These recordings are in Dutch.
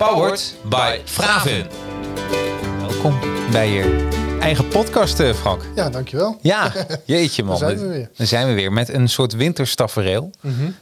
Powered by Fravin. Welkom bij je eigen podcast, eh, Frank. Ja, dankjewel. Ja, jeetje man. Daar zijn we weer. Daar zijn we weer met een soort winterstafereel.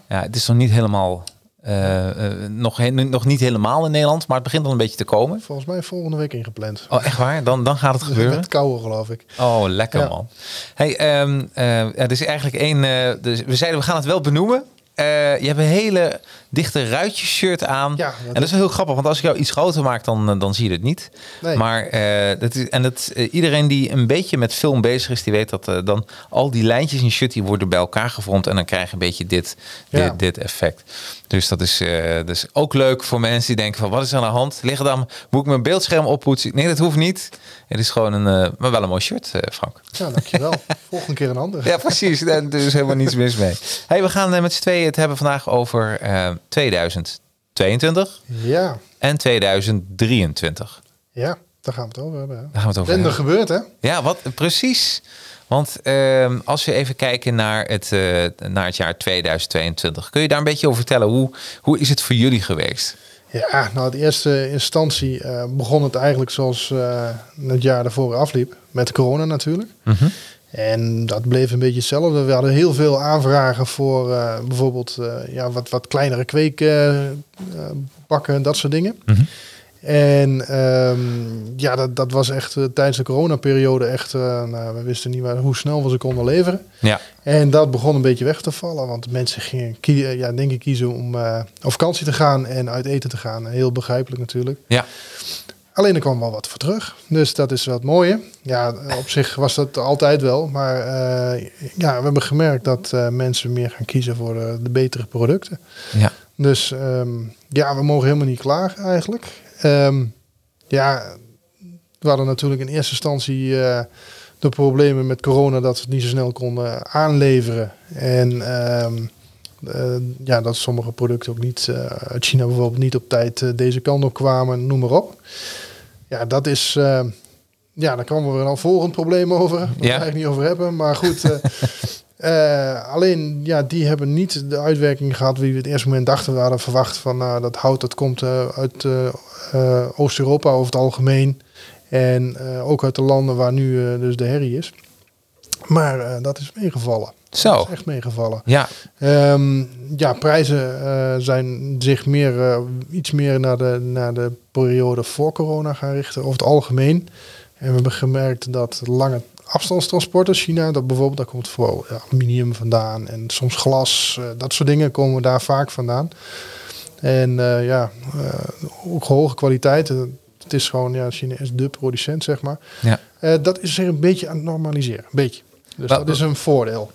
Ja, het is nog niet helemaal, eh, eh, nog, he- nog niet helemaal in Nederland, maar het begint al een beetje te komen. Volgens mij volgende week ingepland. Oh, echt waar? Dan, dan gaat het gebeuren? Met koude, geloof ik. Oh, lekker Ja. man. Hey, ehm, eh, ja, er is eigenlijk één. eh, dus we zeiden we gaan het wel benoemen. Eh, je hebt een hele dichte ruitjes shirt aan. Ja, dat en dat is wel heel grappig, want als ik jou iets groter maak, dan, eh, dan zie je het niet. Nee. Maar eh, dat is, en dat, eh, iedereen die een beetje met film bezig is, die weet dat dan al die lijntjes in je shirt die worden bij elkaar gevormd en dan krijg je een beetje dit, dit, Ja. dit effect. Dus dat is, is ook leuk voor mensen die denken van wat is er aan de hand? Liggen dan, moet ik mijn beeldscherm oppoetsen? Nee, dat hoeft niet. Het is gewoon een, maar wel een mooi shirt, Frank. Ja, dankjewel. volgende keer een ander. Ja, precies. Daar is dus helemaal niets mis mee. Hey, we gaan met z'n tweeën het hebben vandaag over 2022 Ja, en 2023. ja, daar gaan we het over hebben. hè. Daar gaan we het over En er gebeurt, hè? Ja, wat precies. Want ehm, als we even kijken naar het, eh, naar het jaar 2022, kun je daar een beetje over vertellen? Hoe, hoe is het voor jullie geweest? Ja, nou, in eerste instantie eh, begon het eigenlijk zoals eh, het jaar daarvoor afliep. Met corona natuurlijk. En dat bleef een beetje hetzelfde. We hadden heel veel aanvragen voor eh, bijvoorbeeld eh, ja, wat, wat kleinere kweekbakken, dat soort dingen. Mhm. En ehm, ja, dat, dat was echt eh, tijdens de coronaperiode echt, eh, nou, we wisten niet waar, hoe snel we ze konden leveren. Ja, En dat begon een beetje weg te vallen, want mensen gingen eh, ja, denk ik kiezen om eh, op vakantie te gaan en uit eten te gaan. Heel begrijpelijk natuurlijk. ja, Alleen er kwam wel wat voor terug. Dus dat is wat mooie. Ja, op zich was dat altijd wel. Maar eh, ja, we hebben gemerkt dat eh, mensen meer gaan kiezen voor de, de betere producten. ja. Dus ehm, ja, we mogen helemaal niet klagen eigenlijk. Ehm, ja, we hadden natuurlijk in eerste instantie eh, de problemen met corona dat we het niet zo snel konden aanleveren. En ehm, eh, ja, dat sommige producten ook niet eh, uit China bijvoorbeeld niet op tijd eh, deze kant op kwamen, noem maar op. Ja, dat is. eh, ja, daar komen we een volgend probleem over. Waar we Ja. eigenlijk niet over hebben. Maar goed. eh, eh, alleen, ja, die hebben niet de uitwerking gehad wie we het eerste moment dachten. We hadden verwacht van nou, dat hout dat komt uit Oost-Europa over het algemeen. En ook uit de landen waar nu dus de herrie is. Maar dat is meegevallen. Zo. Dat is echt meegevallen. Ja, Ehm, ja, prijzen eh, zijn zich meer, eh, iets meer naar de, naar de periode voor corona gaan richten, over het algemeen. En we hebben gemerkt dat lange afstandstransporten, China, dat bijvoorbeeld, daar komt vooral aluminium vandaan en soms glas, eh, dat soort dingen komen daar vaak vandaan. En ja, ook hoge kwaliteit. Het is gewoon, ja, China is de producent, zeg maar. ja. Dat is zich een beetje aan het normaliseren, een beetje. Dus dat is een voordeel.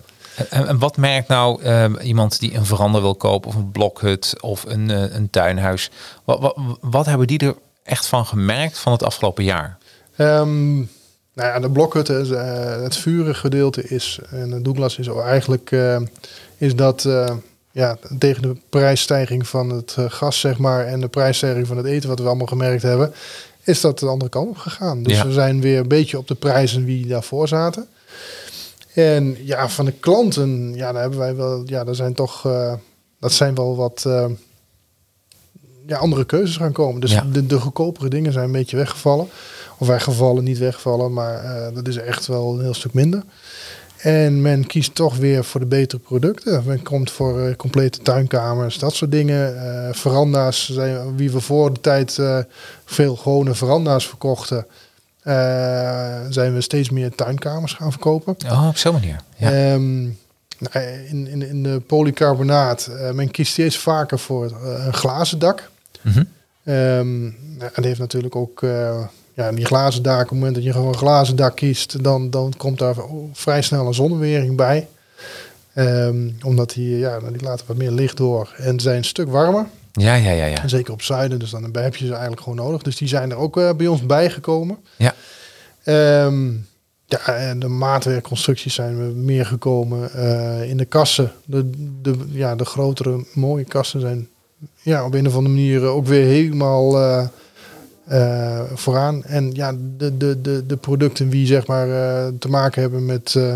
En, en wat merkt nou ehm, iemand die een veranda wil kopen of een blokhut of een, eh, een tuinhuis? Wat, wat, wat hebben die er echt van gemerkt van het afgelopen jaar? Ehm, nou ja, de blokhutten, eh, het vurige gedeelte is, en de Douglas is eigenlijk, eh, is dat eh, ja, tegen de prijsstijging van het eh, gas, zeg maar, en de prijsstijging van het eten, wat we allemaal gemerkt hebben, is dat de andere kant op gegaan. Dus Ja. we zijn weer een beetje op de prijzen wie daarvoor zaten. En ja, van de klanten, ja, daar hebben wij wel, ja, daar zijn toch, eh, dat zijn wel wat eh, ja, andere keuzes gaan komen. Dus Ja. de, de goedkopere dingen zijn een beetje weggevallen. Of weggevallen, niet weggevallen, maar eh, dat is echt wel een heel stuk minder. En men kiest toch weer voor de betere producten. Men komt voor complete tuinkamers, dat soort dingen. Veranda's, zijn, wie we voor de tijd veel gewone veranda's verkochten, zijn we steeds meer tuinkamers gaan verkopen. Oh, op zo'n manier. Ja. Ehm, nou, in, in, in de polycarbonaat, eh, men kiest steeds vaker voor eh, een glazen dak. Nou, en heeft natuurlijk ook, eh, ja, die glazen dak, op het moment dat je gewoon een glazen dak kiest, dan, dan komt daar vrij snel een zonnewering bij. Ehm, omdat die, ja, die laten wat meer licht door en zijn een stuk warmer. Ja, ja, ja, ja. En zeker op zuiden, dus dan heb je ze eigenlijk gewoon nodig. Dus die zijn er ook eh, bij ons bijgekomen. Ja. Ehm, ja, en de maatwerkconstructies zijn we meer gekomen. Eh, in de kassen, de, de, ja, de grotere mooie kassen zijn ja, op een of andere manier ook weer helemaal eh, eh, vooraan. En ja, de, de, de, de producten die zeg maar eh, te maken hebben met eh,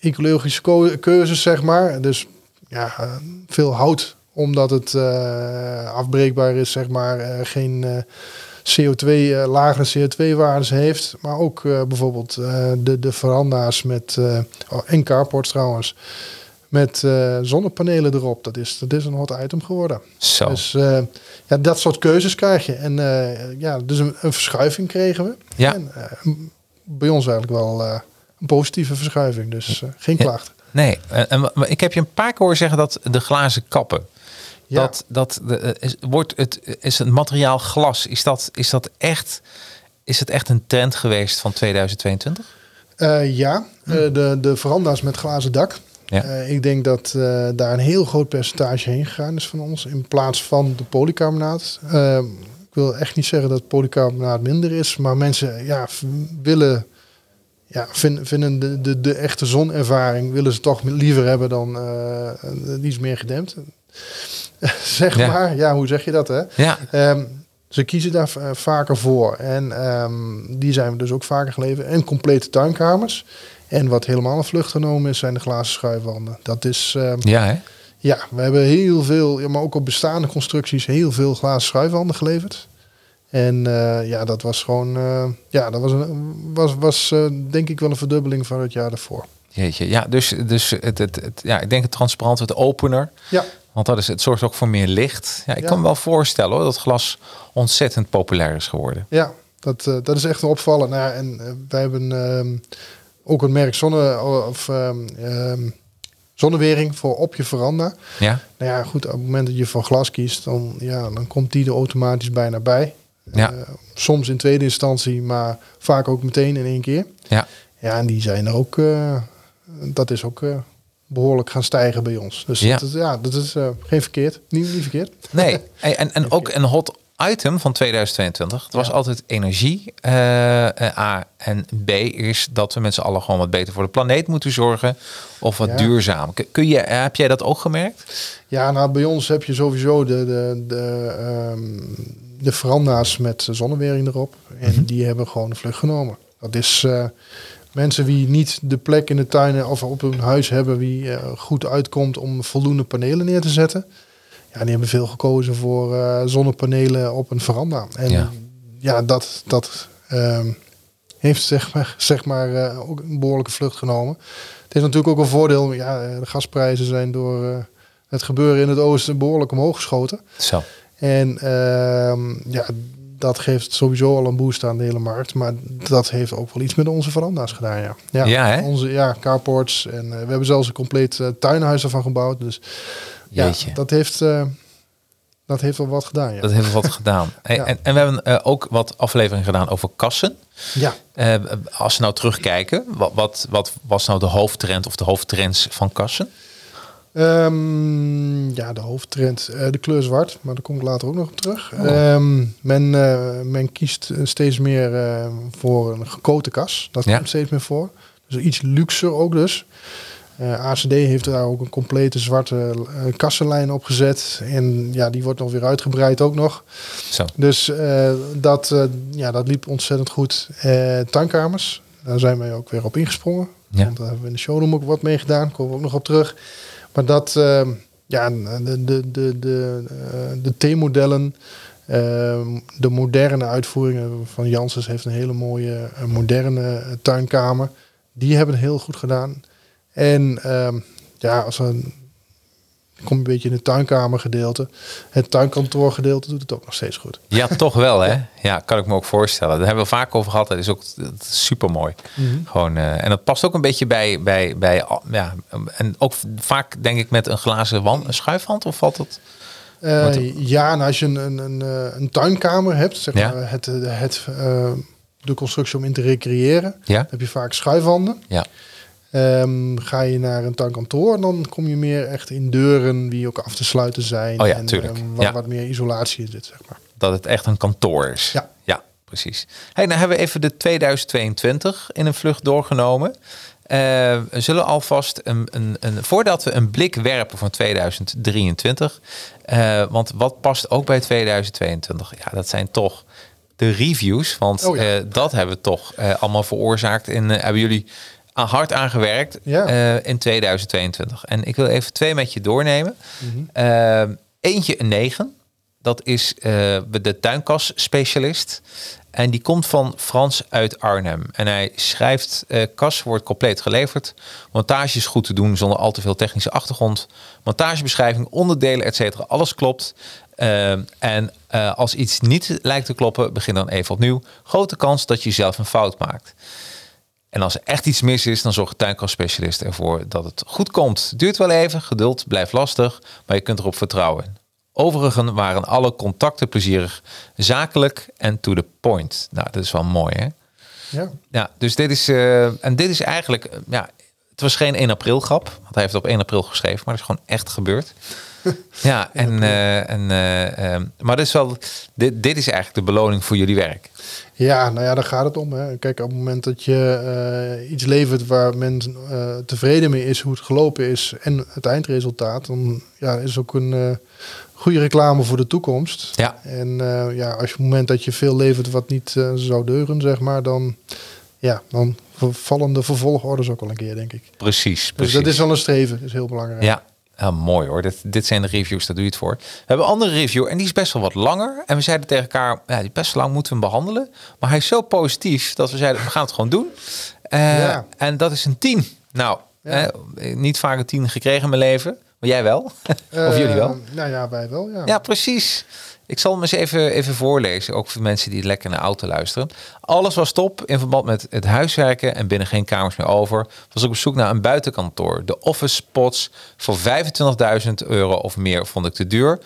ecologische keuzes, zeg maar. Dus ja, eh, veel hout, omdat het eh, afbreekbaar is, zeg maar. eh, geen eh, CO2, eh, lagere CO2-waardes heeft. Maar ook bijvoorbeeld de, de veranda's met, oh, en carports trouwens, met zonnepanelen erop. Dat is, dat is een hot item geworden. Zo. Dus ja, dat soort keuzes krijg je. En ja, dus een, een verschuiving kregen we. Ja. En, bij ons eigenlijk wel een positieve verschuiving. Dus geen Ja. klachten. Nee, en, ik heb je een paar keer horen zeggen dat de glazen kappen. Ja. Dat, dat de, eh, is, wordt het, is het materiaal glas, is dat, is dat echt, is het echt een trend geweest van 2022? Eh, ja, eh, de, de veranda's met glazen dak. Ja. Ik denk dat daar een heel groot percentage heen gegaan is van ons. In plaats van de polycarbonaat. Ik wil echt niet zeggen dat polycarbonaat minder is. Maar mensen ja, willen... Ja, vinden, vinden de, de, de echte zonervaring willen ze toch liever hebben dan iets meer gedempt. zeg Ja. maar. Ja, hoe zeg je dat hè? Ja, Ehm, ze kiezen daar eh, vaker voor. En ehm, die zijn we dus ook vaker geleverd. En complete tuinkamers. En wat helemaal een vlucht genomen is, zijn de glazen schuifwanden. Dat is, ehm, ja hè? ja, we hebben heel veel, ja, maar ook op bestaande constructies, heel veel glazen schuifwanden geleverd. En eh, ja, dat was gewoon, eh, ja, dat was, een, was, was denk ik wel een verdubbeling van het jaar daarvoor. Jeetje, ja, dus, dus het, het, het, ja, ik denk het transparant, het opener. Ja, Want dat is, het zorgt ook voor meer licht. Ja, ik Ja. kan me wel voorstellen hoor, dat glas ontzettend populair is geworden. Ja, dat, eh, dat is echt een opvallen. Nou, en eh, wij hebben ehm, ook het merk zonne, of, ehm, ehm, zonnewering voor op je veranda. Ja, Nou ja, goed, op het moment dat je van glas kiest, dan, ja, dan komt die er automatisch bijna bij. Ja. Eh, soms in tweede instantie, maar vaak ook meteen in één keer. ja. Ja, en die zijn er ook, dat is ook eh, behoorlijk gaan stijgen bij ons. Dus Ja. dat, is- ja, dat is eh, geen verkeerd, niet, niet verkeerd. Nee, en, en, ook een hot item van 2022. Het was Ja. altijd energie. eh, A. En B is dat we met z'n allen gewoon wat beter voor de planeet moeten zorgen. Of wat Ja. duurzaam. Kun- je, heb jij dat ook gemerkt? Ja, nou bij ons heb je sowieso de, de, de, ehm, de veranda's met zonnewering erop. En Mhm. die hebben gewoon de vlucht genomen. Dat is mensen die niet de plek in de tuinen of op hun huis hebben wie eh, goed uitkomt om voldoende panelen neer te zetten. Ja, die hebben veel gekozen voor eh, zonnepanelen op een veranda. En Ja. ja, dat, dat ehm, heeft zeg maar, zeg maar eh, ook een behoorlijke vlucht genomen. Het is natuurlijk ook een voordeel. Ja, de gasprijzen zijn door het gebeuren in het oosten behoorlijk omhoog geschoten. Zo. En ehm, ja, dat geeft sowieso al een boost aan de hele markt. Maar dat heeft ook wel iets met onze veranda's gedaan, ja. Ja, Ja, hè? Onze ja, carports. En eh, we hebben zelfs een compleet eh, tuinhuis ervan gebouwd. Dus ja, dat heeft, eh, dat heeft wel wat gedaan, ja. Dat heeft wat gedaan. Hey, Ja. en, en we hebben ook wat afleveringen gedaan over kassen. Ja, als we nou terugkijken, wat, wat, wat was nou de hoofdtrend of de hoofdtrends van kassen? Ehm, ja, de hoofdtrend, eh, de kleur zwart, maar daar kom ik later ook nog op terug. Ehm, men, eh, men kiest eh, steeds meer voor een gekoten kas. Dat Ja. komt steeds meer voor. Dus iets luxer ook dus. ACD heeft daar ook een complete zwarte kassenlijn op gezet. En ja, die wordt nog weer uitgebreid ook nog. Zo. Dus dat, ja, dat liep ontzettend goed. Tuinkamers, daar zijn wij ook weer op ingesprongen. Ja. Want daar hebben we in de showroom ook wat mee gedaan. Komen we ook nog op terug. Maar dat, eh, ja, de, de, de, de, eh, de T-modellen, eh, de moderne uitvoeringen van Janssens heeft een hele mooie eh, moderne eh, tuinkamer. Die hebben het heel goed gedaan. En ehm, ja, als een kom een beetje in het tuinkamergedeelte. Het tuinkantoorgedeelte doet het ook nog steeds goed. Ja, toch wel hè? Ja, kan ik me ook voorstellen. Daar hebben we vaak over gehad. Dat is ook super mooi. Gewoon, eh, en dat past ook een beetje bij, bij, bij ja, en ook vaak denk ik met een glazen wand, een schuifwand of valt dat? Eh, ja, en als je een, een, een, eh, een tuinkamer hebt, zeg Ja. maar, het, het, de constructie om in te recreëren, Ja, heb je vaak schuifwanden. ja, Ehm, ga je naar een tuinkantoor, dan kom je meer echt in deuren die ook af te sluiten zijn. Oh ja, en tuurlijk. ehm, wat, Ja. wat meer isolatie zit, zeg maar. Dat het echt een kantoor is. Ja. Ja, precies. Hey, nou hebben we even de 2022 in een vlucht doorgenomen. Eh, we zullen alvast een, een, een, voordat we een blik werpen van 2023. eh, want wat past ook bij 2022? Ja, dat zijn toch de reviews. Want Oh ja. eh, dat hebben we toch allemaal veroorzaakt. En hebben jullie aan- hard aangewerkt Ja. eh, in 2022. En ik wil even twee met je doornemen. Mhm. Eh, eentje een 9. Dat is eh, de tuinkas-specialist. En die komt van Frans uit Arnhem. En hij schrijft, kas wordt compleet geleverd. Montage is goed te doen zonder al te veel technische achtergrond. Montagebeschrijving, onderdelen, et cetera. Alles klopt. En als iets niet lijkt te kloppen, begin dan even opnieuw. Grote kans dat je zelf een fout maakt. En als er echt iets mis is, dan zorgt de tuinkastspecialist ervoor dat het goed komt. Duurt wel even, geduld blijft lastig, maar je kunt erop vertrouwen. Overigens waren alle contacten plezierig, zakelijk en to the point. Nou, dat is wel mooi, hè? Ja. Ja, dus dit is, eh, en dit is eigenlijk, eh, ja, het was geen 1 april grap, want hij heeft het op 1 april geschreven, maar het is gewoon echt gebeurd. ja, en, eh, en, eh, eh, maar dit is wel, dit, dit is eigenlijk de beloning voor jullie werk. Ja, nou ja, daar gaat het om. Hè. Kijk, op het moment dat je eh, iets levert waar men tevreden mee is, hoe het gelopen is en het eindresultaat, dan ja, is ook een goede reclame voor de toekomst. Ja. En ja, als je op het moment dat je veel levert wat niet zou deuren, zeg maar, dan, ja, dan vallen de vervolgorders ook al een keer, denk ik. Precies, Dus precies. dat is wel een streven, is heel belangrijk. Ja, ja, mooi hoor. Dit, dit zijn de reviews, daar doe je het voor. We hebben een andere review en die is best wel wat langer. En we zeiden tegen elkaar, ja, die best lang moeten we hem behandelen. Maar hij is zo positief dat we zeiden, we gaan het gewoon doen. Eh, Ja. En dat is een 10. Nou, Ja. eh, niet vaak een 10 gekregen in mijn leven. Maar jij wel? of jullie wel? Eh, nou ja, wij wel, ja. Ja, precies. Ik zal hem eens even, even voorlezen, ook voor mensen die lekker naar de auto luisteren. Alles was top in verband met het huiswerken en binnen geen kamers meer over. Was ik op zoek naar een buitenkantoor. De office spots voor 25.000 euro of meer vond ik te duur.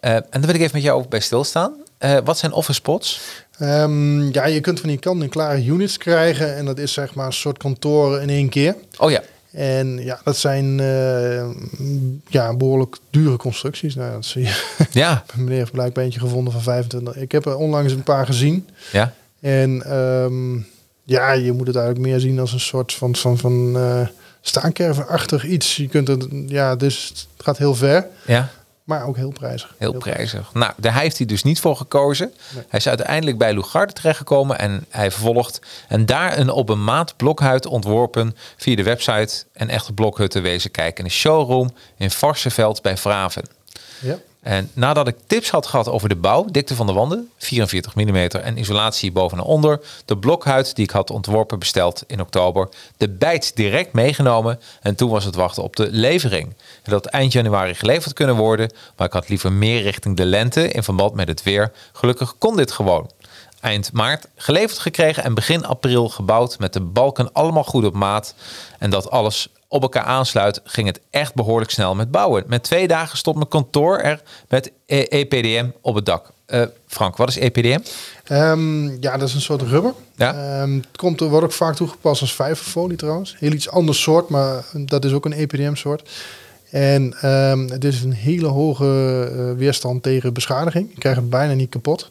Eh, en daar wil ik even met jou ook bij stilstaan. Eh, wat zijn office spots? Ehm, ja, je kunt van die kant-en-klare units krijgen. En dat is zeg maar een soort kantoor in één keer. Oh ja, En ja, dat zijn eh, ja, behoorlijk dure constructies. Nou, dat zie je. ja, Meneer heeft blijkbaar eentje gevonden van 25. Ik heb er onlangs een paar gezien. ja. En ehm, ja, je moet het eigenlijk meer zien als een soort van, van, van eh staankervenachtig iets. Je kunt het, ja, dus het gaat heel ver. ja. Maar ook heel prijzig. Heel prijzig. Nou, daar heeft hij dus niet voor gekozen. Nee. Hij is uiteindelijk bij Lugarde terechtgekomen en hij vervolgt en daar een op een maat blokhuid ontworpen via de website en echte blokhutten wezen kijken in een showroom in Varsenveld bij Vraven. Ja. En nadat ik tips had gehad over de bouw, dikte van de wanden, 44 mm en isolatie boven en onder, de blokhuid die ik had ontworpen besteld in oktober, de bijt direct meegenomen en toen was het wachten op de levering. Dat eind januari geleverd kunnen worden, maar ik had liever meer richting de lente in verband met het weer. Gelukkig kon dit gewoon. Eind maart geleverd gekregen en begin april gebouwd met de balken allemaal goed op maat. En dat alles op elkaar aansluit, ging het echt behoorlijk snel met bouwen. Met twee dagen stond mijn kantoor er met E- EPDM op het dak. Eh, Frank, wat is EPDM? Ehm, ja, dat is een soort rubber. Ja. Ehm, het komt, er wordt ook vaak toegepast als vijverfolie trouwens. Heel iets anders soort, maar dat is ook een EPDM-soort. En ehm, het is een hele hoge eh, weerstand tegen beschadiging. Je krijgt het bijna niet kapot.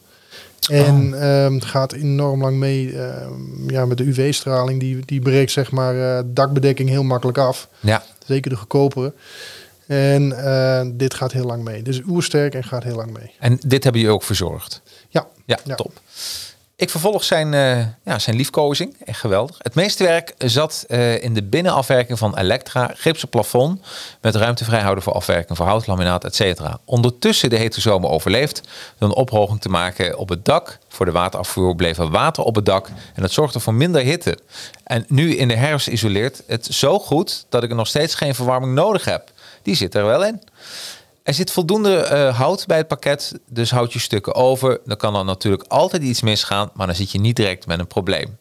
En ehm, het gaat enorm lang mee ehm, ja, met de UV-straling. Die, die breekt zeg maar eh, dakbedekking heel makkelijk af. Ja, Zeker de goedkopere. En eh, dit gaat heel lang mee. Dit is oersterk en gaat heel lang mee. en dit hebben jullie ook verzorgd. Ja, Ja, Ja. top. Ik vervolg zijn, eh, ja, zijn liefkozing. Echt geweldig. Het meeste werk zat eh, in de binnenafwerking van Elektra, gipsen plafond, met ruimte vrijhouden voor afwerking voor hout, laminaat, et cetera. Ondertussen de hete zomer overleefd door een ophoging te maken op het dak. Voor de waterafvoer bleef er water op het dak en dat zorgde voor minder hitte. En nu in de herfst isoleert het zo goed dat ik er nog steeds geen verwarming nodig heb. Die zit er wel in. Er zit voldoende eh, hout bij het pakket, dus houd je stukken over. Dan kan er natuurlijk altijd iets misgaan, maar dan zit je niet direct met een probleem.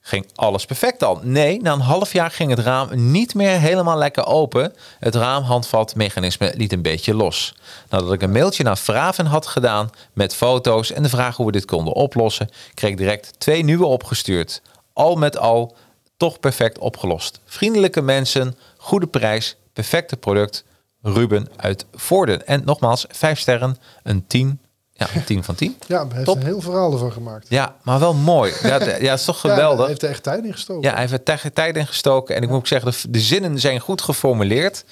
Ging alles perfect dan? Nee, na een half jaar ging het raam niet meer helemaal lekker open. Het raamhandvatmechanisme liet een beetje los. Nadat ik een mailtje naar Vraven had gedaan met foto's en de vraag hoe we dit konden oplossen, kreeg ik direct twee nieuwe opgestuurd. Al met al toch perfect opgelost. Vriendelijke mensen, goede prijs, perfecte product. Ruben uit Voorden. En nogmaals, vijf sterren, een 10. Ja, een 10 van 10. Ja, hij heeft een heel verhaal ervan gemaakt. Ja, maar wel mooi. Ja, ja, is toch Ja, geweldig. hij heeft er echt tijd in gestoken. Ja, hij heeft er tij- tijd in gestoken. En ik moet ook zeggen, de, de zinnen zijn goed geformuleerd. Dat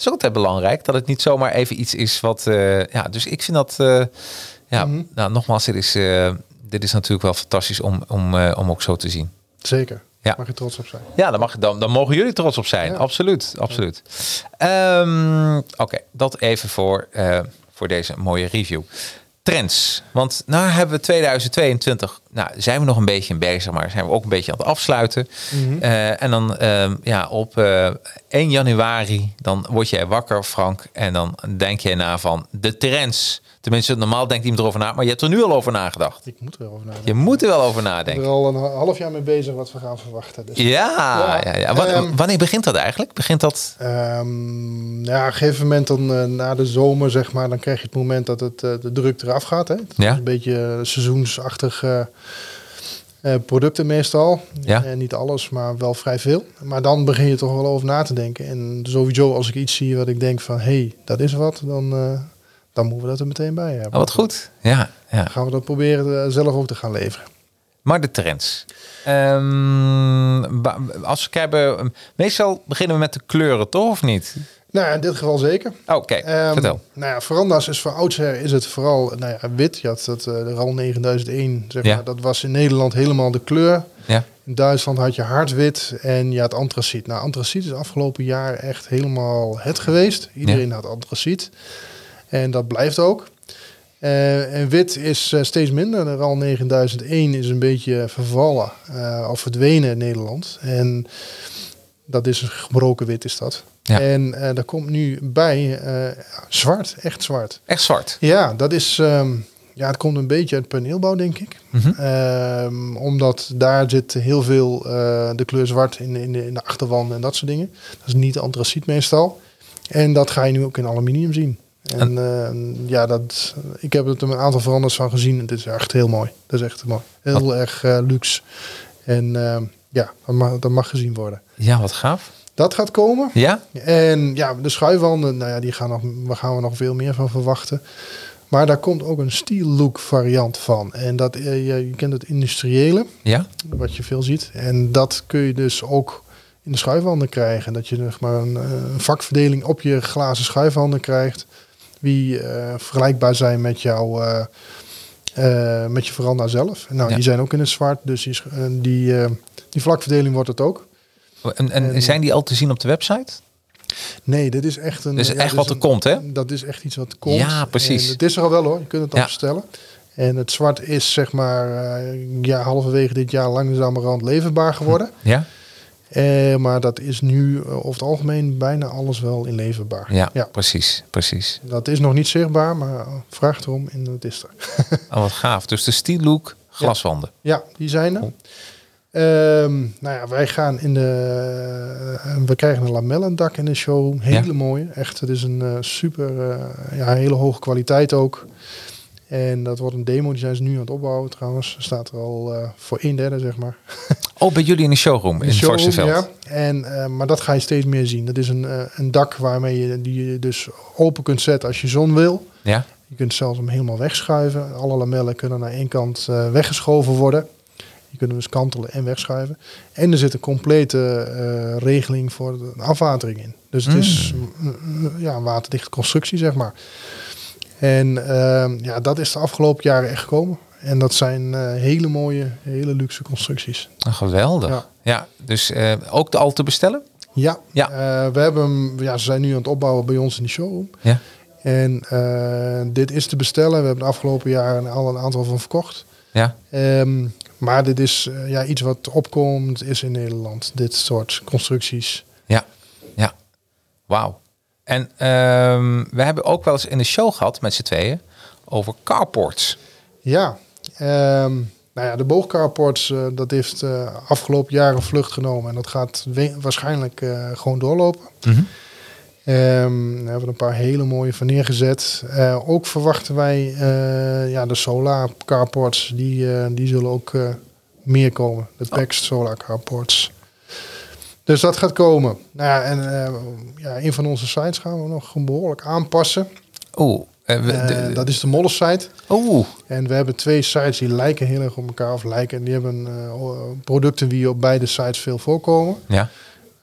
is ook altijd belangrijk. Dat het niet zomaar even iets is wat... eh, ja, dus ik vind dat... eh, ja, Mhm. nou, nogmaals, dit is, eh, dit is natuurlijk wel fantastisch om, om, om ook zo te zien. Zeker. Ja. Mag je trots op zijn. Ja, dan, mag, dan, dan mogen jullie trots op zijn. Ja. Absoluut, absoluut. Ehm, Oké, dat even voor, eh, voor deze mooie review. Trends. Want nou hebben we 2022, nou zijn we nog een beetje in bezig, maar zijn we ook een beetje aan het afsluiten. Mhm. Eh, en dan ehm, ja, op eh 1 januari, dan word jij wakker, Frank. En dan denk je na van de trends. Tenminste, normaal denkt iemand erover na, maar je hebt er nu al over nagedacht. Ik moet er wel over nadenken. Je moet er wel over Ik ben nadenken. er al een half jaar mee bezig wat we gaan verwachten. Dus, Ja, ja, ja. Ehm, wanneer begint dat eigenlijk? Begint dat... Ehm, ja, op een gegeven moment dan eh, na de zomer, zeg maar, dan krijg je het moment dat het, de druk eraf gaat. Hè. Ja. is een beetje seizoensachtig eh, eh, producten meestal. Ja. En niet alles, maar wel vrij veel. Maar dan begin je toch wel over na te denken. En sowieso als ik iets zie wat ik denk van, hé, hey, dat is wat, dan, eh, dan moeten we dat er meteen bij hebben. Oh, wat goed. Ja, ja. Dan gaan we dat proberen eh, zelf ook te gaan leveren. Maar de trends. Ehm, als we hebben, meestal beginnen we met de kleuren, toch of niet? Nou, in dit geval zeker. Oké, Ehm, vertel. Nou ja, veranda's is voor oudsher is het vooral nou ja, wit. Je had dat, eh, de RAL 9001, zeg Ja. maar. Dat was in Nederland helemaal de kleur. Ja. In Duitsland had je hardwit en je had antraciet. Nou, antraciet is afgelopen jaar echt helemaal het geweest. Iedereen had antraciet. En dat blijft ook. Eh, en wit is eh, steeds minder. De RAL 9001 is een beetje vervallen of verdwenen in Nederland. En dat is een gebroken wit is dat. Ja. En eh daar komt nu bij eh, zwart, echt zwart. Echt zwart. Ja, dat is. ehm, ja, het komt een beetje uit paneelbouw, denk ik. Mhm. Ehm, omdat daar zit heel veel eh, de kleur zwart in, in, de, in de achterwanden en dat soort dingen. Dat is niet antraciet meestal. En dat ga je nu ook in aluminium zien. En eh, ja, dat, ik heb het er een aantal veranders van gezien. Het is echt heel mooi. Dat is echt mooi. Heel erg luxe. En ehm, ja, dat mag, dat mag gezien worden. Ja, wat gaaf. Dat gaat komen. Ja? En ja, de schuifwanden, nou ja, die gaan, nog, waar gaan we nog veel meer van verwachten. Maar daar komt ook een steel look variant van. En dat, eh, je, je kent het industriële, Ja? wat je veel ziet. En dat kun je dus ook in de schuifwanden krijgen. Dat je zeg maar een, eh, een vakverdeling op je glazen schuifwanden krijgt. Die eh, vergelijkbaar zijn met jouw... eh, met je veranda zelf. Nou, Ja. die zijn ook in het zwart. Dus die, eh, die, eh, die vlakverdeling wordt het ook. En, en En- zijn die al te zien op de website? Nee, dit is echt een. Dus ja, echt dit wat is er een- komt, hè? Dat is echt iets wat komt. Ja, precies. En het is er al wel hoor. Je kunt het al bestellen. En het zwart is zeg maar eh, ja, halverwege dit jaar langzamerhand leverbaar geworden. Ja? Eh, maar dat is nu eh, over het algemeen bijna alles wel inleverbaar. Ja, Ja. precies. Precies. Dat is nog niet zichtbaar, maar vraag erom en het is er. Oh, wat gaaf. Dus de steel look glaswanden. Ja, die zijn er. Cool. Ehm, nou ja, wij gaan in de. eh, we krijgen een lamellendak in de showroom. Hele Ja. mooie. Echt, het is een eh, super. eh, ja, hele hoge kwaliteit ook. En dat wordt een demo. Die zijn ze nu aan het opbouwen trouwens. Staat er al eh, voor een derde, zeg maar. Oh, bij jullie in de showroom in, de showroom, ja. En, eh, maar dat ga je steeds meer zien. Dat is een, eh, een dak waarmee je die je dus open kunt zetten als je zon wil. Ja? Je kunt zelfs hem helemaal wegschuiven. Alle lamellen kunnen naar één kant weggeschoven worden. Je kunt hem dus kantelen en wegschuiven. En er zit een complete regeling voor de afwatering in. Dus het is mm, mm, ja, een waterdichte constructie, zeg maar. En ehm, ja, dat is de afgelopen jaren echt gekomen. En dat zijn eh, hele mooie, hele luxe constructies. Oh, geweldig. Ja. Ja. dus eh, ook de al te bestellen? Ja, Ja. eh, we hebben hem, ja, ze zijn nu aan het opbouwen bij ons in de showroom. Ja. En dit is te bestellen. We hebben de afgelopen jaren al een aantal van verkocht. Ja? Ehm, maar dit is ja, iets wat opkomt is in Nederland. Dit soort constructies. Ja. Ja. Wauw. En ehm, we hebben ook wel eens in de show gehad met z'n tweeën over carports. Ja, ehm, nou ja, de boogcarports, eh, dat heeft eh, afgelopen jaar een vlucht genomen. En dat gaat waarschijnlijk eh, gewoon doorlopen. Daar hebben we een paar hele mooie van neergezet. Ook verwachten wij ja, de solar carports, die, die zullen ook meer komen. De PEX solar carports. Dus dat gaat komen. Nou ja, en eh, ja, een van onze sites gaan we nog behoorlijk aanpassen. De- dat is de Molle site. Oeh. En we hebben twee sites die lijken heel erg op elkaar of lijken. En die hebben eh, producten die op beide sites veel voorkomen. Ja.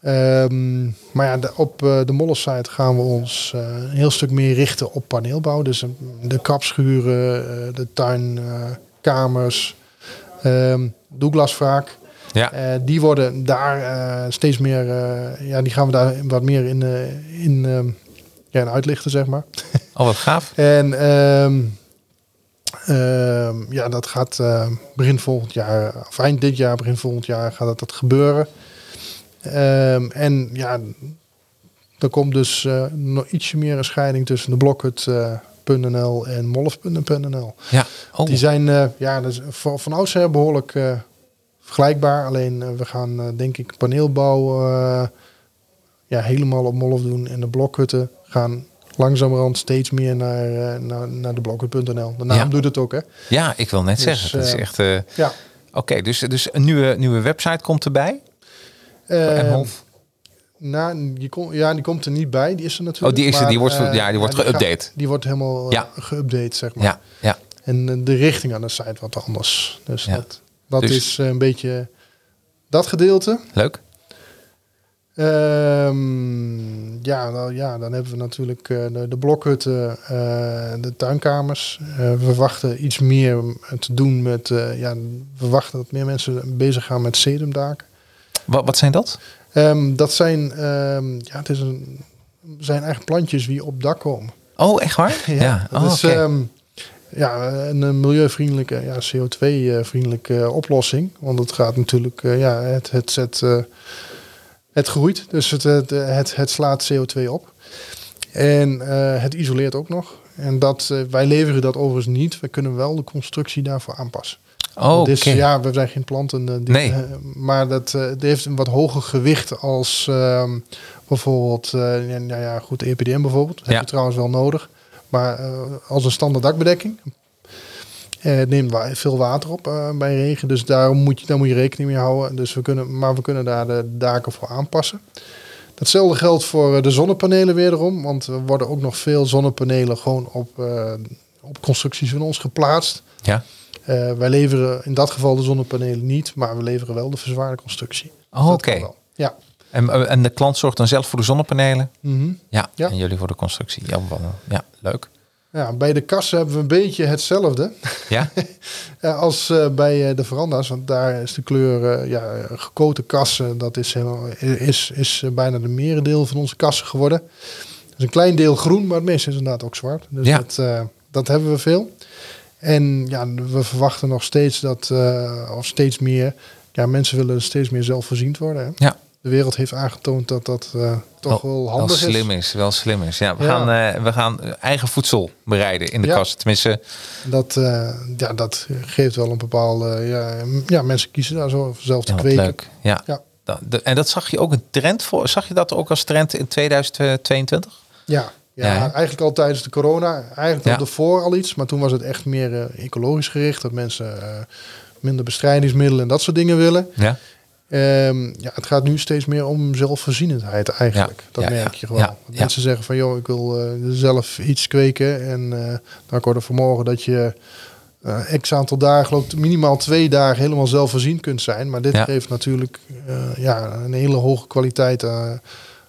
Ehm, maar ja, de- op de Molle site gaan we ons een heel stuk meer richten op paneelbouw. Dus de kapschuren, de tuinkamers, ehm Douglas vaak. Ja. Eh, die worden daar eh, steeds meer, eh, ja, die gaan we daar wat meer in, in, ehm, ja, in uitlichten, zeg maar. Oh, wat gaaf. En ehm, ehm, ja, dat gaat begin volgend jaar, of eind dit jaar, begin volgend jaar gaat dat, dat gebeuren. En ja, er komt dus nog ietsje meer een scheiding tussen de blokhut.nl en molf.nl. Ja. Oh. Die zijn ja, dus van, van oudsher behoorlijk eh, vergelijkbaar. Alleen eh, we gaan eh, denk ik paneelbouw eh, ja, helemaal op Molf doen. En de blokhutten gaan langzamerhand steeds meer naar, naar, naar de blokhut.nl. De naam Ja. doet het ook, hè? Ja, ik wil net Dus, zeggen. Dat is echt... Ja. Oké, dus, dus een nieuwe, nieuwe website komt erbij. En Molf. nou, die, ja, die komt er niet bij. Die is er natuurlijk. Oh, die is er, die wordt- ja, die wordt gaat- geüpdate. die wordt helemaal Ja. geüpdate, zeg maar. Ja, ja. En de richting aan de site wat anders. Dus Ja. dat, dat Dus- is eh, een beetje dat gedeelte. Leuk. Ehm, ja, nou, ja, dan hebben we natuurlijk eh, de, de blokhutten, eh, de tuinkamers. We verwachten iets meer te doen met... ja, we verwachten dat meer mensen bezig gaan met sedumdaken. Wat, wat zijn dat? Ehm, dat zijn, ehm, ja, het is een, zijn eigenlijk plantjes die op dak komen. Oh, echt waar? Ja. dat Oh. Ja, een eh, milieuvriendelijke, ja, CO2-vriendelijke oplossing. Want het gaat natuurlijk, eh, ja, het, het, zet, eh, het groeit, dus het, het, het, het slaat CO2 op. En eh, het isoleert ook nog. En dat, eh, wij leveren dat overigens niet. We kunnen wel de constructie daarvoor aanpassen. oh. Dus ja, we zijn geen planten. eh, die- Nee. eh, maar dat eh, het heeft een wat hoger gewicht als ehm, bijvoorbeeld, eh, ja, nou ja, goed, EPDM bijvoorbeeld. Dat Ja. heb je trouwens wel nodig. Maar eh, als een standaard dakbedekking. Eh, neemt veel water op eh, bij regen. Dus daar moet, je, daar moet je rekening mee houden. Dus we kunnen, maar we kunnen daar de daken voor aanpassen. Datzelfde geldt voor de zonnepanelen wederom. Want er worden ook nog veel zonnepanelen gewoon op, op constructies van ons geplaatst. Ja. Wij leveren in dat geval de zonnepanelen niet, maar we leveren wel de verzwaarde constructie. Oh, Dat oké. Ja. En, eh, en de klant zorgt dan zelf voor de zonnepanelen? Mhm. Ja. Ja. En jullie voor de constructie? Ja, ja leuk. ja, bij de kassen hebben we een beetje hetzelfde Ja? als eh, bij eh, de veranda's. Want daar is de kleur ja, gekoten kassen, dat is, helemaal, is, is bijna de merendeel van onze kassen geworden. Dus een klein deel groen, maar het meeste is inderdaad ook zwart. Dus Ja. dat, dat hebben we veel. En ja, we verwachten nog steeds dat, of steeds meer, ja, mensen willen steeds meer zelfvoorziend worden. Hè? Ja. De wereld heeft aangetoond dat dat eh, toch wel, wel handig slim is. is. Wel slim is. Ja, we, Ja. Gaan, eh, we gaan eigen voedsel bereiden in de Ja. kast. Tenminste, Dat, eh, ja, dat geeft wel een bepaalde... Ja, ja, mensen kiezen daar zo zelf te ja, kweken. leuk. Ja. Ja. Dat- de- En dat zag je ook een trend voor. Zag je dat ook als trend in 2022? Ja, ja, eigenlijk al tijdens de corona. Eigenlijk Ja. al ervoor al iets. Maar toen was het echt meer ecologisch gericht. Dat mensen minder bestrijdingsmiddelen en dat soort dingen willen. Ja. Ehm, ja, het gaat nu steeds meer om zelfvoorzienendheid eigenlijk. Ja, Dat ja, merk je gewoon. Mensen zeggen van, joh, ik wil eh, zelf iets kweken. En eh nou, ik hoorde vanmorgen dat je eh x aantal dagen, ik, minimaal twee dagen helemaal zelfvoorziend kunt zijn. Maar dit geeft natuurlijk ja, een hele hoge kwaliteit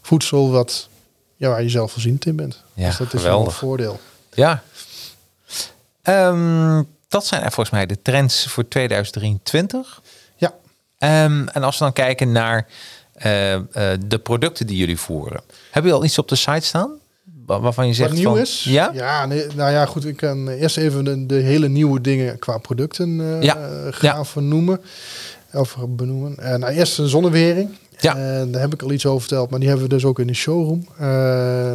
voedsel wat, ja, waar je zelfvoorzienend in bent. Ja, dus dat is wel een voordeel. Ja. Ehm, dat zijn volgens mij de trends voor 2023. Ehm, en als we dan kijken naar eh, eh, de producten die jullie voeren. Hebben jullie al iets op de site staan? Wa- Waarvan je zegt Wat nieuw van, is? Ja? ja nee, nou ja, goed. Ik kan eerst even de, de hele nieuwe dingen qua producten eh, Ja, gaan ja. vernoemen. Of benoemen. Nou, eerst de zonnewering. Ja. Daar heb ik al iets over verteld, maar die hebben we dus ook in de showroom.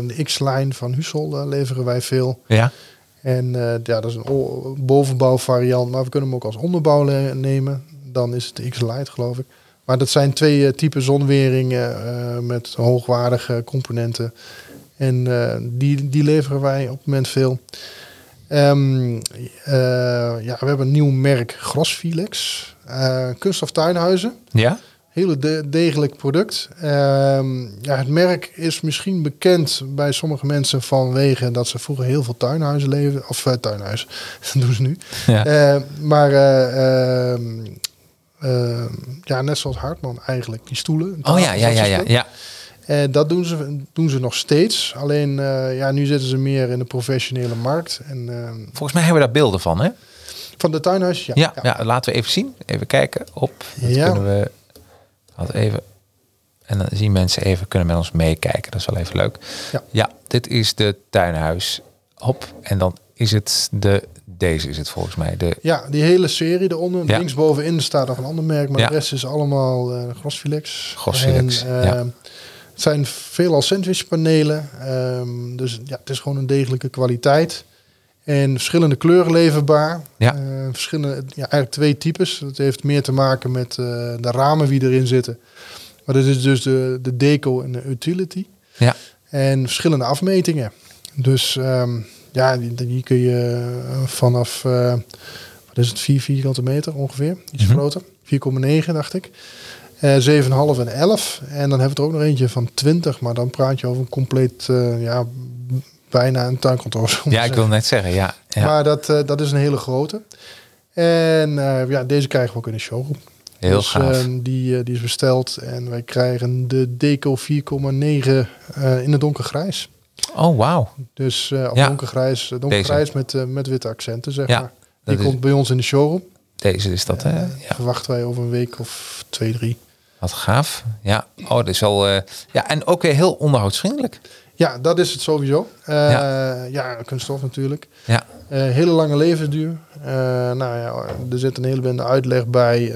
De X-line van Hussel daar leveren wij veel. Ja. En ja, dat is een bovenbouwvariant, maar we kunnen hem ook als onderbouw nemen. Dan is het X-Lite, geloof ik. Maar dat zijn twee eh, typen zonweringen eh, met hoogwaardige componenten. En eh, die, die leveren wij op het moment veel. Ehm, eh, ja, we hebben een nieuw merk Grosfilex. eh kunststof tuinhuizen. Ja? hele de- degelijk product. Ehm, ja, het merk is misschien bekend bij sommige mensen vanwege dat ze vroeger heel veel tuinhuizen leven. Of uh, tuinhuis, dat doen ze nu. Ja. Uh, maar uh, uh, ja, net zoals Hartman eigenlijk, die stoelen. Oh ja, ja, ja, ja. ja. Uh, dat doen ze, doen ze nog steeds. Alleen uh, ja, nu zitten ze meer in de professionele markt. En, uh, Volgens mij hebben we daar beelden van, hè? Van de tuinhuis, ja. Ja, ja. ja laten we even zien. Even kijken op. Dat ja. kunnen we. Had even. En dan zien mensen even kunnen met ons meekijken. Dat is wel even leuk. Ja. ja, dit is de tuinhuis. Hop. En dan is het de. Deze is het volgens mij. De, ja, die hele serie eronder. Ja. Linksbovenin staat nog een ander merk, maar Ja. de rest is allemaal uh, Grosfilex. Grosfilex, En, uh, ja. Het zijn veelal sandwichpanelen. Um, dus ja, het is gewoon een degelijke kwaliteit. En verschillende kleuren leverbaar. Ja. Uh, verschillende, ja, eigenlijk twee types. Het heeft meer te maken met de ramen die erin zitten. Maar dit is dus de, de deco en de utility. Ja. En verschillende afmetingen. Dus um, ja, die, die, kun je uh, vanaf, uh, wat is het, 4 vierkante meter ongeveer. Iets mm -hmm. groter. 4,9 dacht ik. Uh, 7,5 en 11. En dan hebben we er ook nog eentje van 20. Maar dan praat je over een compleet, uh, ja, bijna een tuinkantoor. Ja, ik wil net zeggen, ja. ja. Maar dat, uh, dat is een hele grote. En ja, deze krijgen we ook in de showroom. Heel dus, gaaf. Uh, die, die is besteld en wij krijgen de Deco 4,9 uh, in het donkergrijs. Oh, wauw. Dus uh, ja. donkergrijs, donkergrijs met, uh, met witte accenten, zeg ja, maar. Die komt is... bij ons in de showroom. Deze is dat, hè? Ja. Verwachten wij over een week of twee, drie. Wat gaaf. Ja, oh, dat is. Uh, ja, en ook heel onderhoudsvriendelijk. Ja, dat is het sowieso. Uh, ja. ja, kunststof natuurlijk. Ja. Uh, hele lange levensduur. Nou ja, er zit een hele bende uitleg bij.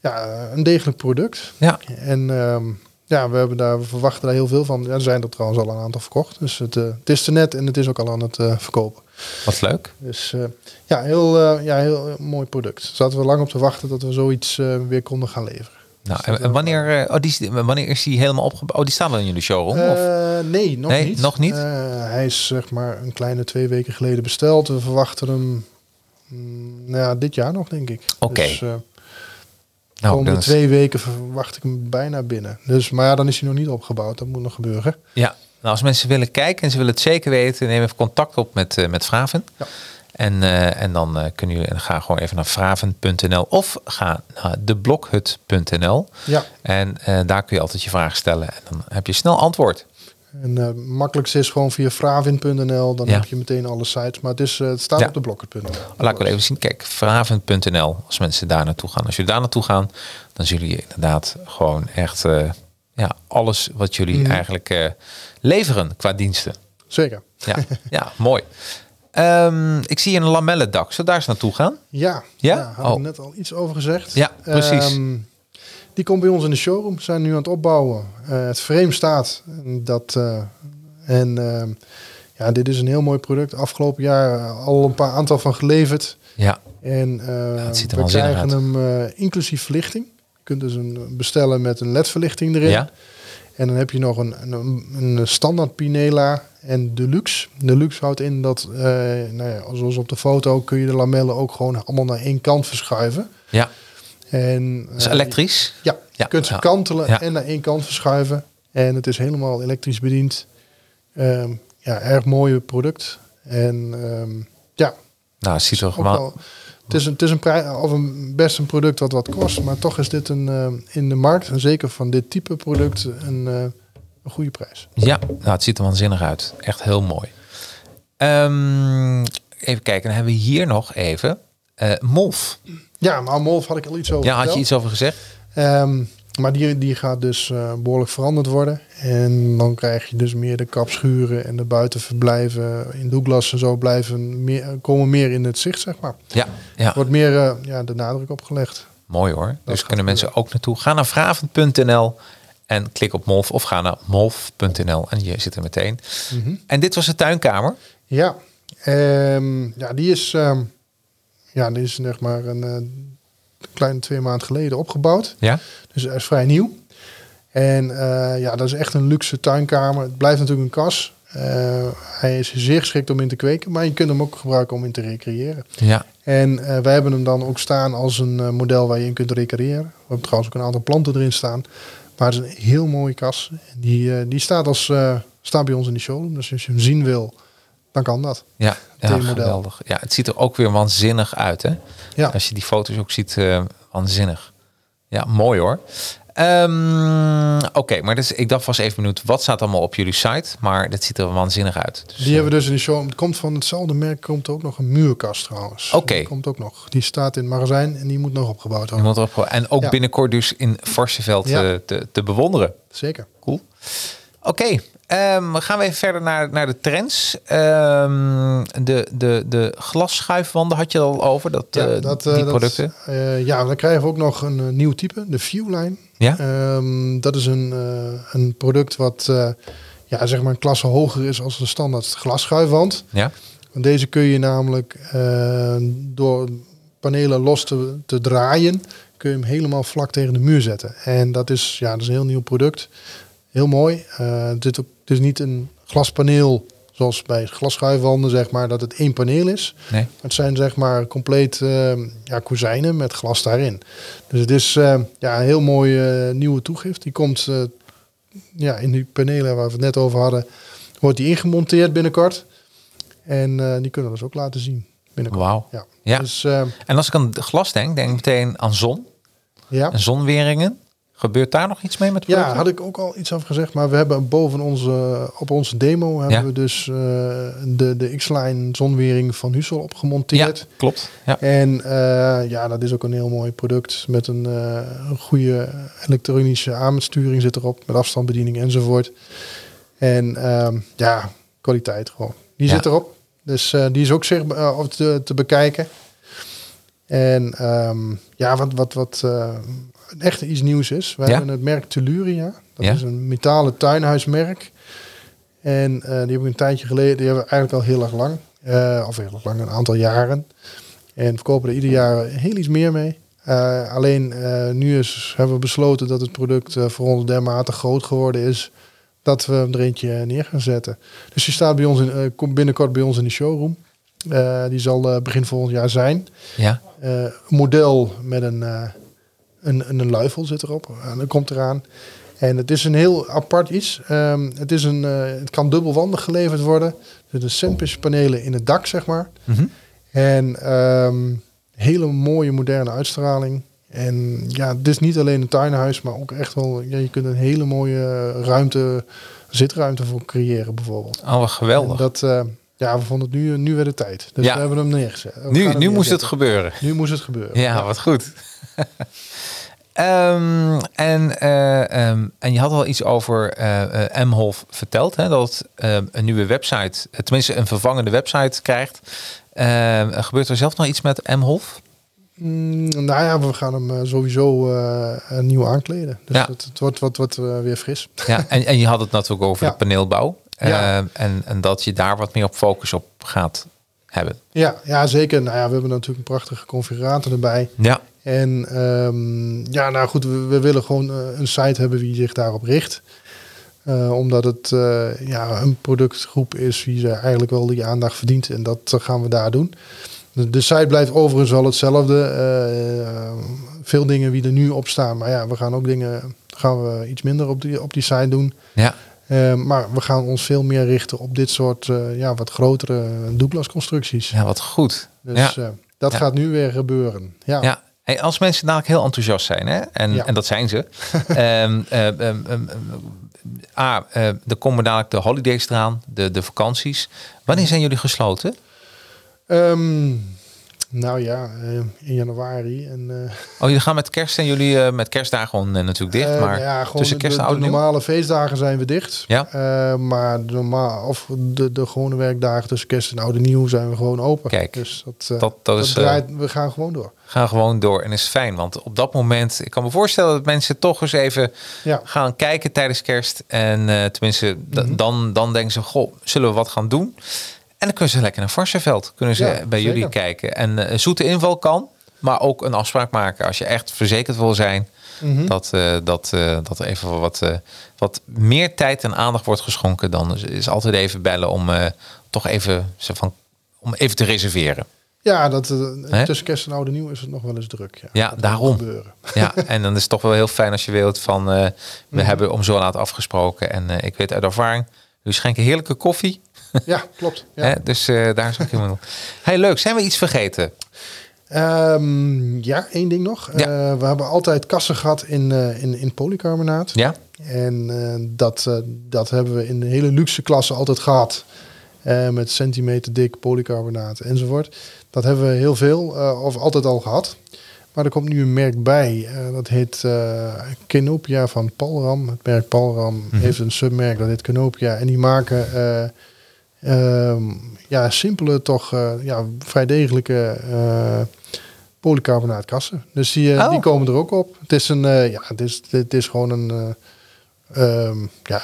Ja, een degelijk product. Ja. En um, ja, we, hebben daar, we verwachten daar heel veel van. Ja, er zijn er trouwens al een aantal verkocht. Dus het, uh, het is er net en het is ook al aan het uh, verkopen. Wat leuk. Dus uh, ja, heel, ja, heel mooi product. Zaten we lang op te wachten dat we zoiets weer konden gaan leveren. Nou, en, en wanneer, oh, die, wanneer is die helemaal opgebouwd? Oh, die staan wel in jullie showroom? Of? Nee, nog nee, niet. Nog niet? Hij is zeg maar een kleine twee weken geleden besteld. We verwachten hem mm, nou ja, dit jaar nog, denk ik. Oké. Okay. Dus, nou, komende twee weken verwacht ik hem bijna binnen. Dus, maar ja, dan is hij nog niet opgebouwd. Dat moet nog gebeuren. Ja, nou, als mensen willen kijken en ze willen het zeker weten, neem even contact op met, uh, met Vraven. Ja. En, uh, en dan uh, kunnen jullie ga gewoon even naar vraven.nl of ga naar deblokhut.nl. Ja. En daar kun je altijd je vragen stellen en dan heb je snel antwoord. En uh, makkelijkste is gewoon via vravin.nl. Dan Ja. heb je meteen alle sites. Maar het, is, uh, het staat Ja. op de blokken.nl. Laat ik wel even zien. Kijk, vraven.nl. Als mensen daar naartoe gaan. Als jullie daar naartoe gaan, dan zullen jullie inderdaad gewoon echt uh, ja, alles wat jullie Mhm. eigenlijk leveren qua diensten. Zeker. Ja, ja mooi. Um, ik zie een lamellendak. Zullen we daar eens naartoe gaan? Ja, Ja? ja had Oh. ik net al iets over gezegd. Ja, precies. Um, die komt bij ons in de showroom. We zijn nu aan het opbouwen. Uh, het frame staat. Dat, uh, en uh, ja, dit is een heel mooi product. Afgelopen jaar al een paar aantal van geleverd. Ja. En ja, we krijgen hem inclusief verlichting. Je kunt dus een bestellen met een LED-verlichting erin. Ja. En dan heb je nog een, een, een standaard Pinela en Deluxe. Deluxe houdt in dat, nou ja, zoals op de foto, kun je de lamellen ook gewoon allemaal naar één kant verschuiven. Ja. En, is elektrisch? Ja, je kunt ze kantelen en naar één kant verschuiven. En het is helemaal elektrisch bediend. Um, ja, erg mooi product. En um, ja, Nou, het ziet er gewoon... het is een, het is een, prij, of een best een product wat wat kost, maar toch is dit een, uh, in de markt, en zeker van dit type product, een, uh, een goede prijs. Ja, nou, het ziet er waanzinnig uit. Echt heel mooi. Um, even kijken, dan hebben we hier nog even uh, Molf. Ja, maar Molf had ik al iets over Ja, had je iets over gezegd? Um, maar die, die gaat dus uh, behoorlijk veranderd worden. En dan krijg je dus meer de kapschuren en de buitenverblijven in Douglas en zo blijven meer, komen meer in het zicht, zeg maar. Ja, ja. Wordt meer uh, ja, de nadruk opgelegd. Mooi hoor. dus kunnen mensen ook naartoe. Ga naar vraven.nl en klik op Molf of ga naar molf.nl en je zit er meteen. Mm -hmm. En dit was de tuinkamer? Ja, um, ja die is, um, ja, die is zeg maar een uh, kleine twee maanden geleden opgebouwd. Ja. Dus hij is vrij nieuw. En uh, ja, dat is echt een luxe tuinkamer. Het blijft natuurlijk een kas. Eh, hij is zeer geschikt om in te kweken, maar je kunt hem ook gebruiken om in te recreëren. Ja. En eh, wij hebben hem dan ook staan als een eh, model waar je in kunt recreëren. We hebben trouwens ook een aantal planten erin staan. Maar het is een heel mooie kas. Die, eh, die staat, als, eh, staat bij ons in de showroom. Dus als je hem zien wil, dan kan dat. Ja, ja geweldig. Ja, het ziet er ook weer waanzinnig uit, hè? Ja. Als je die foto's ook ziet, eh, waanzinnig. Ja, mooi hoor. Ehm, Oké, maar dus, ik dacht vast even benieuwd, wat staat allemaal op jullie site? Maar dat ziet er waanzinnig uit. Dus, Die hebben we dus in de showroom. Het komt van hetzelfde merk. Komt ook nog een muurkast trouwens. Oké. Die komt ook nog. Die staat in het magazijn en die moet nog opgebouwd eh, worden. iemand erop- en ook Ja. binnenkort dus in Varsenveld Ja. eh, te, te bewonderen. Zeker. Cool. Oké, we gaan we even verder naar, naar de trends. Ehm, de, de, de glasschuifwanden had je al over, dat, Ja, eh, dat, eh, die dat- producten. eh, ja, dan krijgen we ook nog een eh, nieuw type, de Viewline. Ja? Ehm, dat is een, eh, een product wat eh, ja, zeg maar een klasse hoger is als de standaard glasschuifwand. ja? Want Deze kun je namelijk eh, door panelen los te, te draaien, kun je hem helemaal vlak tegen de muur zetten. En dat is, ja, dat is een heel nieuw product. Heel mooi. Eh, het, is ook, het is niet een glaspaneel zoals bij glasschuifwanden, zeg maar, dat het één paneel is. Nee? Het zijn zeg maar compleet eh, ja, kozijnen met glas daarin. Dus het is eh, ja, een heel mooie eh, nieuwe toegift. Die komt eh, ja, in die panelen waar we het net over hadden, wordt die ingemonteerd binnenkort. En die kunnen we dus ook laten zien binnenkort. Wauw. Ja. Ja. Dus eh, En als ik aan glas denk, denk ik meteen aan zon ja. en zonweringen. Gebeurt daar nog iets mee met Ja, producten? had ik ook al iets over gezegd. Maar we hebben boven onze, op onze demo hebben Ja. we dus eh, de, de X-Line zonwering van Hussel opgemonteerd. Ja, klopt. Ja. En eh, ja, dat is ook een heel mooi product met een, eh, een goede elektronische aansturing zit erop, met afstandsbediening enzovoort. En ehm, ja, kwaliteit gewoon. Die Ja. zit erop. Dus die is ook te, te bekijken. En ehm, ja, wat, wat, wat eh, echt iets nieuws is. We Ja. hebben het merk Telluria. Dat Ja. is een metalen tuinhuismerk. En eh, die hebben we een tijdje geleden, die hebben we eigenlijk al heel erg lang. eh, of heel erg lang, een aantal jaren. En verkopen er ieder jaar heel iets meer mee. Alleen nu is, hebben we besloten dat het product voor ons dermate groot geworden is. Dat we hem er eentje neer gaan zetten. Dus die staat bij ons in, komt binnenkort bij ons in de showroom. Eh, die zal eh, begin volgend jaar zijn. Ja. Eh, een model met een, een, een, luifel zit erop. En dat komt eraan. En het is een heel apart iets. Ehm, het, is een, het kan dubbelwandig geleverd worden. Er zitten sandwich-panelen in het dak, zeg maar. Mhm. En ehm, hele mooie moderne uitstraling. En ja, het is niet alleen een tuinhuis, maar ook echt wel... Ja, je kunt een hele mooie ruimte, zitruimte voor creëren bijvoorbeeld. Oh, geweldig. En dat, ja, we vonden het nu, nu weer de tijd. Dus Ja. we hebben hem neergezet. We nu nu moest het gebeuren. Nu moest het gebeuren. Ja, wat goed. Ehm, en, eh, ehm, en je had al iets over eh eh, Mholf verteld, hè, dat het een nieuwe website, tenminste een vervangende website krijgt. Ehm, gebeurt er zelf nog iets met Mholf? Mm, nou ja, we gaan hem sowieso nieuw aankleden. Dus Ja. het, het wordt wat, wat weer fris. Ja, en, en je had het natuurlijk over de paneelbouw. Ja. Ehm, en, en dat je daar wat meer op focus op gaat hebben. Ja, ja, zeker. Nou ja, we hebben natuurlijk een prachtige configurator erbij. Ja, En ehm, ja, nou goed, we, we willen gewoon eh, een site hebben die zich daarop richt. Eh, omdat het eh, ja, een productgroep is die ze eigenlijk wel die aandacht verdient. En dat gaan we daar doen. De, de site blijft overigens wel hetzelfde. Veel dingen die er nu op staan. Maar ja, we gaan ook dingen gaan we iets minder op die, op die site doen. ja. Eh, maar we gaan ons veel meer richten op dit soort eh, ja, wat grotere Douglas constructies. ja wat goed. Dus ja. eh, dat Ja. gaat nu weer gebeuren. Ja. Ja, hey, als mensen dadelijk heel enthousiast zijn, hè? En, Ja. en dat zijn ze. Ehm, ehm, ehm, ehm, A, eh, er komen dadelijk de holidays eraan, de, de vakanties. Wanneer zijn jullie gesloten? Nou ja, eh, in januari. En, eh, Oh, jullie gaan met kerst en jullie eh, met kerstdagen gewoon natuurlijk dicht. maar ja, gewoon tussen kerst en oud normale feestdagen zijn we dicht. Ja. Maar de, normaal, of de, de gewone werkdagen tussen kerst en oud en nieuw zijn we gewoon open. Kijk, dus dat, eh, dat- dat is, draait, we gaan gewoon door. Gaan gewoon door en is fijn. Want op dat moment, ik kan me voorstellen dat mensen toch eens even Ja. gaan kijken tijdens kerst. En tenminste, Mhm. dan, dan denken ze, goh, zullen we wat gaan doen? En dan kunnen ze lekker naar Varsenveld. Kunnen ze Ja, bij jullie kijken. En eh, zoete inval kan. Maar ook een afspraak maken als je echt verzekerd wil zijn. Mhm. Dat, eh, dat, eh, dat er even wat, wat meer tijd en aandacht wordt geschonken. Dan is, altijd even bellen om toch even, van, om even te reserveren. Ja, dat, tussen kerst en oude nieuw is het nog wel eens druk. Ja, Ja, daarom. Ja, en dan is het toch wel heel fijn als je weet van... we hebben om zo laat afgesproken. En ik weet uit ervaring, u schenken heerlijke koffie. Ja, klopt. Ja. Hè? Dus eh, daar is ook helemaal... Hey, leuk. Zijn we iets vergeten? Ehm, ja, één ding nog. Ja. Eh, we hebben altijd kassen gehad in, eh, in, in polycarbonaat. Ja? En dat, dat hebben we in de hele luxe klasse altijd gehad. Eh, met centimeter dik polycarbonaat enzovoort. Dat hebben we heel veel, of altijd al gehad. Maar er komt nu een merk bij. dat heet Kenopia van Palram. Het merk Palram heeft een submerk, dat heet Kenopia. En die maken ja, simpele, toch eh, ja, vrij degelijke eh polycarbonaatkassen. Dus die, eh, Oh. die komen er ook op. Het is, een, ja, het is, het is gewoon een, eh, ehm, ja,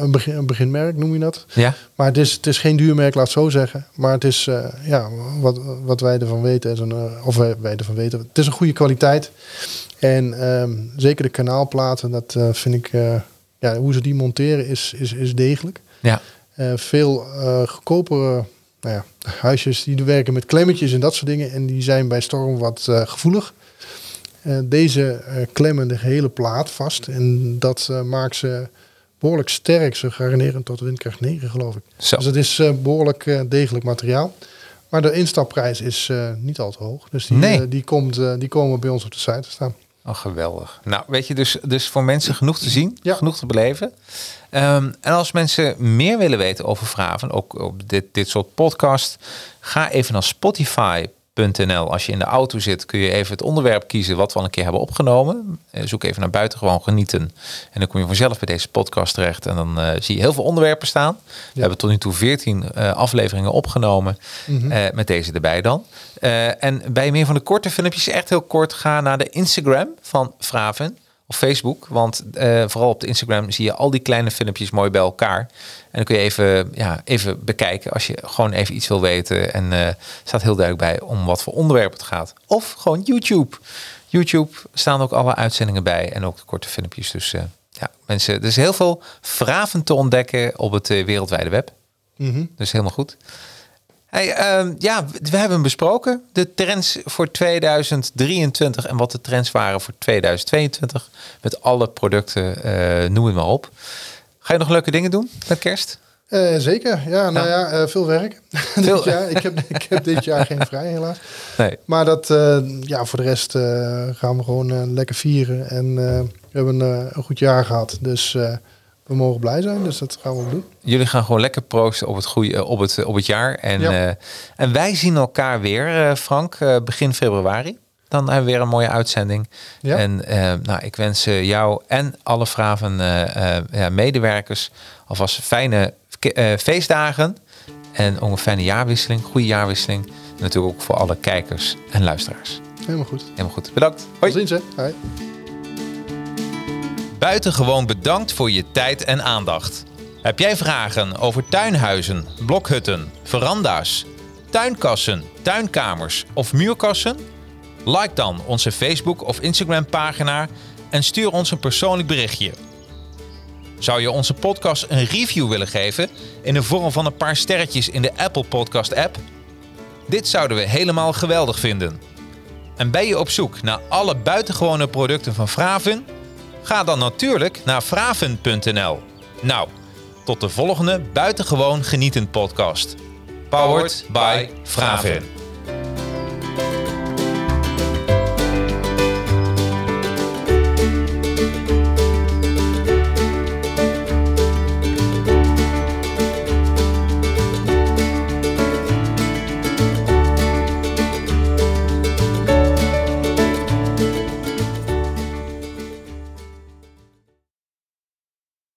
een, begin, een beginmerk, noem je dat. Ja? Maar het is, het is geen duurmerk, laat het zo zeggen. Maar het is, ja, wat, wat wij ervan weten, is een, of wij, wij ervan weten, het is een goede kwaliteit. En ehm, zeker de kanaalplaten, dat vind ik, ja, hoe ze die monteren is, is, is degelijk. Ja. Eh, veel eh goedkopere nou ja, huisjes die werken met klemmetjes en dat soort dingen. En die zijn bij storm wat eh, gevoelig. Deze klemmen de gehele plaat vast. En dat maakt ze behoorlijk sterk. Ze garanderen tot windkracht 9 geloof ik. Zo. Dus het is eh, behoorlijk eh, degelijk materiaal. Maar de instapprijs is niet al te hoog. Dus die, Nee. die, komt, die komen bij ons op de site te staan. Oh, geweldig. Nou, weet je, dus, dus voor mensen genoeg te zien, Ja. genoeg te beleven. Ehm, en als mensen meer willen weten over Vraven, ook op dit, dit soort podcast, ga even naar Als je in de auto zit, kun je even het onderwerp kiezen wat we al een keer hebben opgenomen. Eh, zoek even naar buitengewoon genieten. En dan kom je vanzelf bij deze podcast terecht. En dan eh, zie je heel veel onderwerpen staan. We hebben tot nu toe 14 eh, afleveringen opgenomen. eh, met deze erbij dan. En bij meer van de korte filmpjes, echt heel kort, ga naar de Instagram van Vraven. Of Facebook, want eh, vooral op de Instagram zie je al die kleine filmpjes mooi bij elkaar. En dan kun je even, ja, even bekijken als je gewoon even iets wil weten. En eh staat heel duidelijk bij om wat voor onderwerp het gaat. Of gewoon YouTube. YouTube staan ook alle uitzendingen bij en ook de korte filmpjes. Dus eh, ja, mensen, er is heel veel vraven te ontdekken op het wereldwijde web. Mhm. Dus helemaal goed. Hey, ehm, ja, we hebben hem besproken. De trends voor 2023 en wat de trends waren voor 2022. Met alle producten, eh, noem het maar op. Ga je nog leuke dingen doen met kerst? Eh, zeker, ja, nou ja, eh, veel werk. Veel- dit jaar. Ik, heb, ik heb dit jaar geen vrij, helaas. Nee. Maar dat, ja, voor de rest gaan we gewoon lekker vieren. En we hebben een goed jaar gehad. Dus we mogen blij zijn. Dus dat gaan we ook doen. Jullie gaan gewoon lekker proosten op het, goede, op het, op het jaar. En, Ja. eh, en wij zien elkaar weer, eh, Frank, eh, begin februari. Dan hebben we weer een mooie uitzending. Ja. En eh, nou, ik wens eh, jou en alle Vraven eh, eh, ja, medewerkers alvast fijne eh, feestdagen. En ook een fijne jaarwisseling, goede jaarwisseling. En natuurlijk ook voor alle kijkers en luisteraars. Helemaal goed. Helemaal goed. Bedankt. Tot Hoi. ziens, hè. Hoi. Buitengewoon bedankt voor je tijd en aandacht. Heb jij vragen over tuinhuizen, blokhutten, veranda's, tuinkassen, tuinkamers of muurkassen? Like dan onze Facebook of Instagram pagina en stuur ons een persoonlijk berichtje. Zou je onze podcast een review willen geven in de vorm van een paar sterretjes in de Apple Podcast app? Dit zouden we helemaal geweldig vinden. En ben je op zoek naar alle buitengewone producten van Fraven? Ga dan natuurlijk naar fraven.nl. Nou, tot de volgende buitengewoon genietend podcast. Powered by Fraven.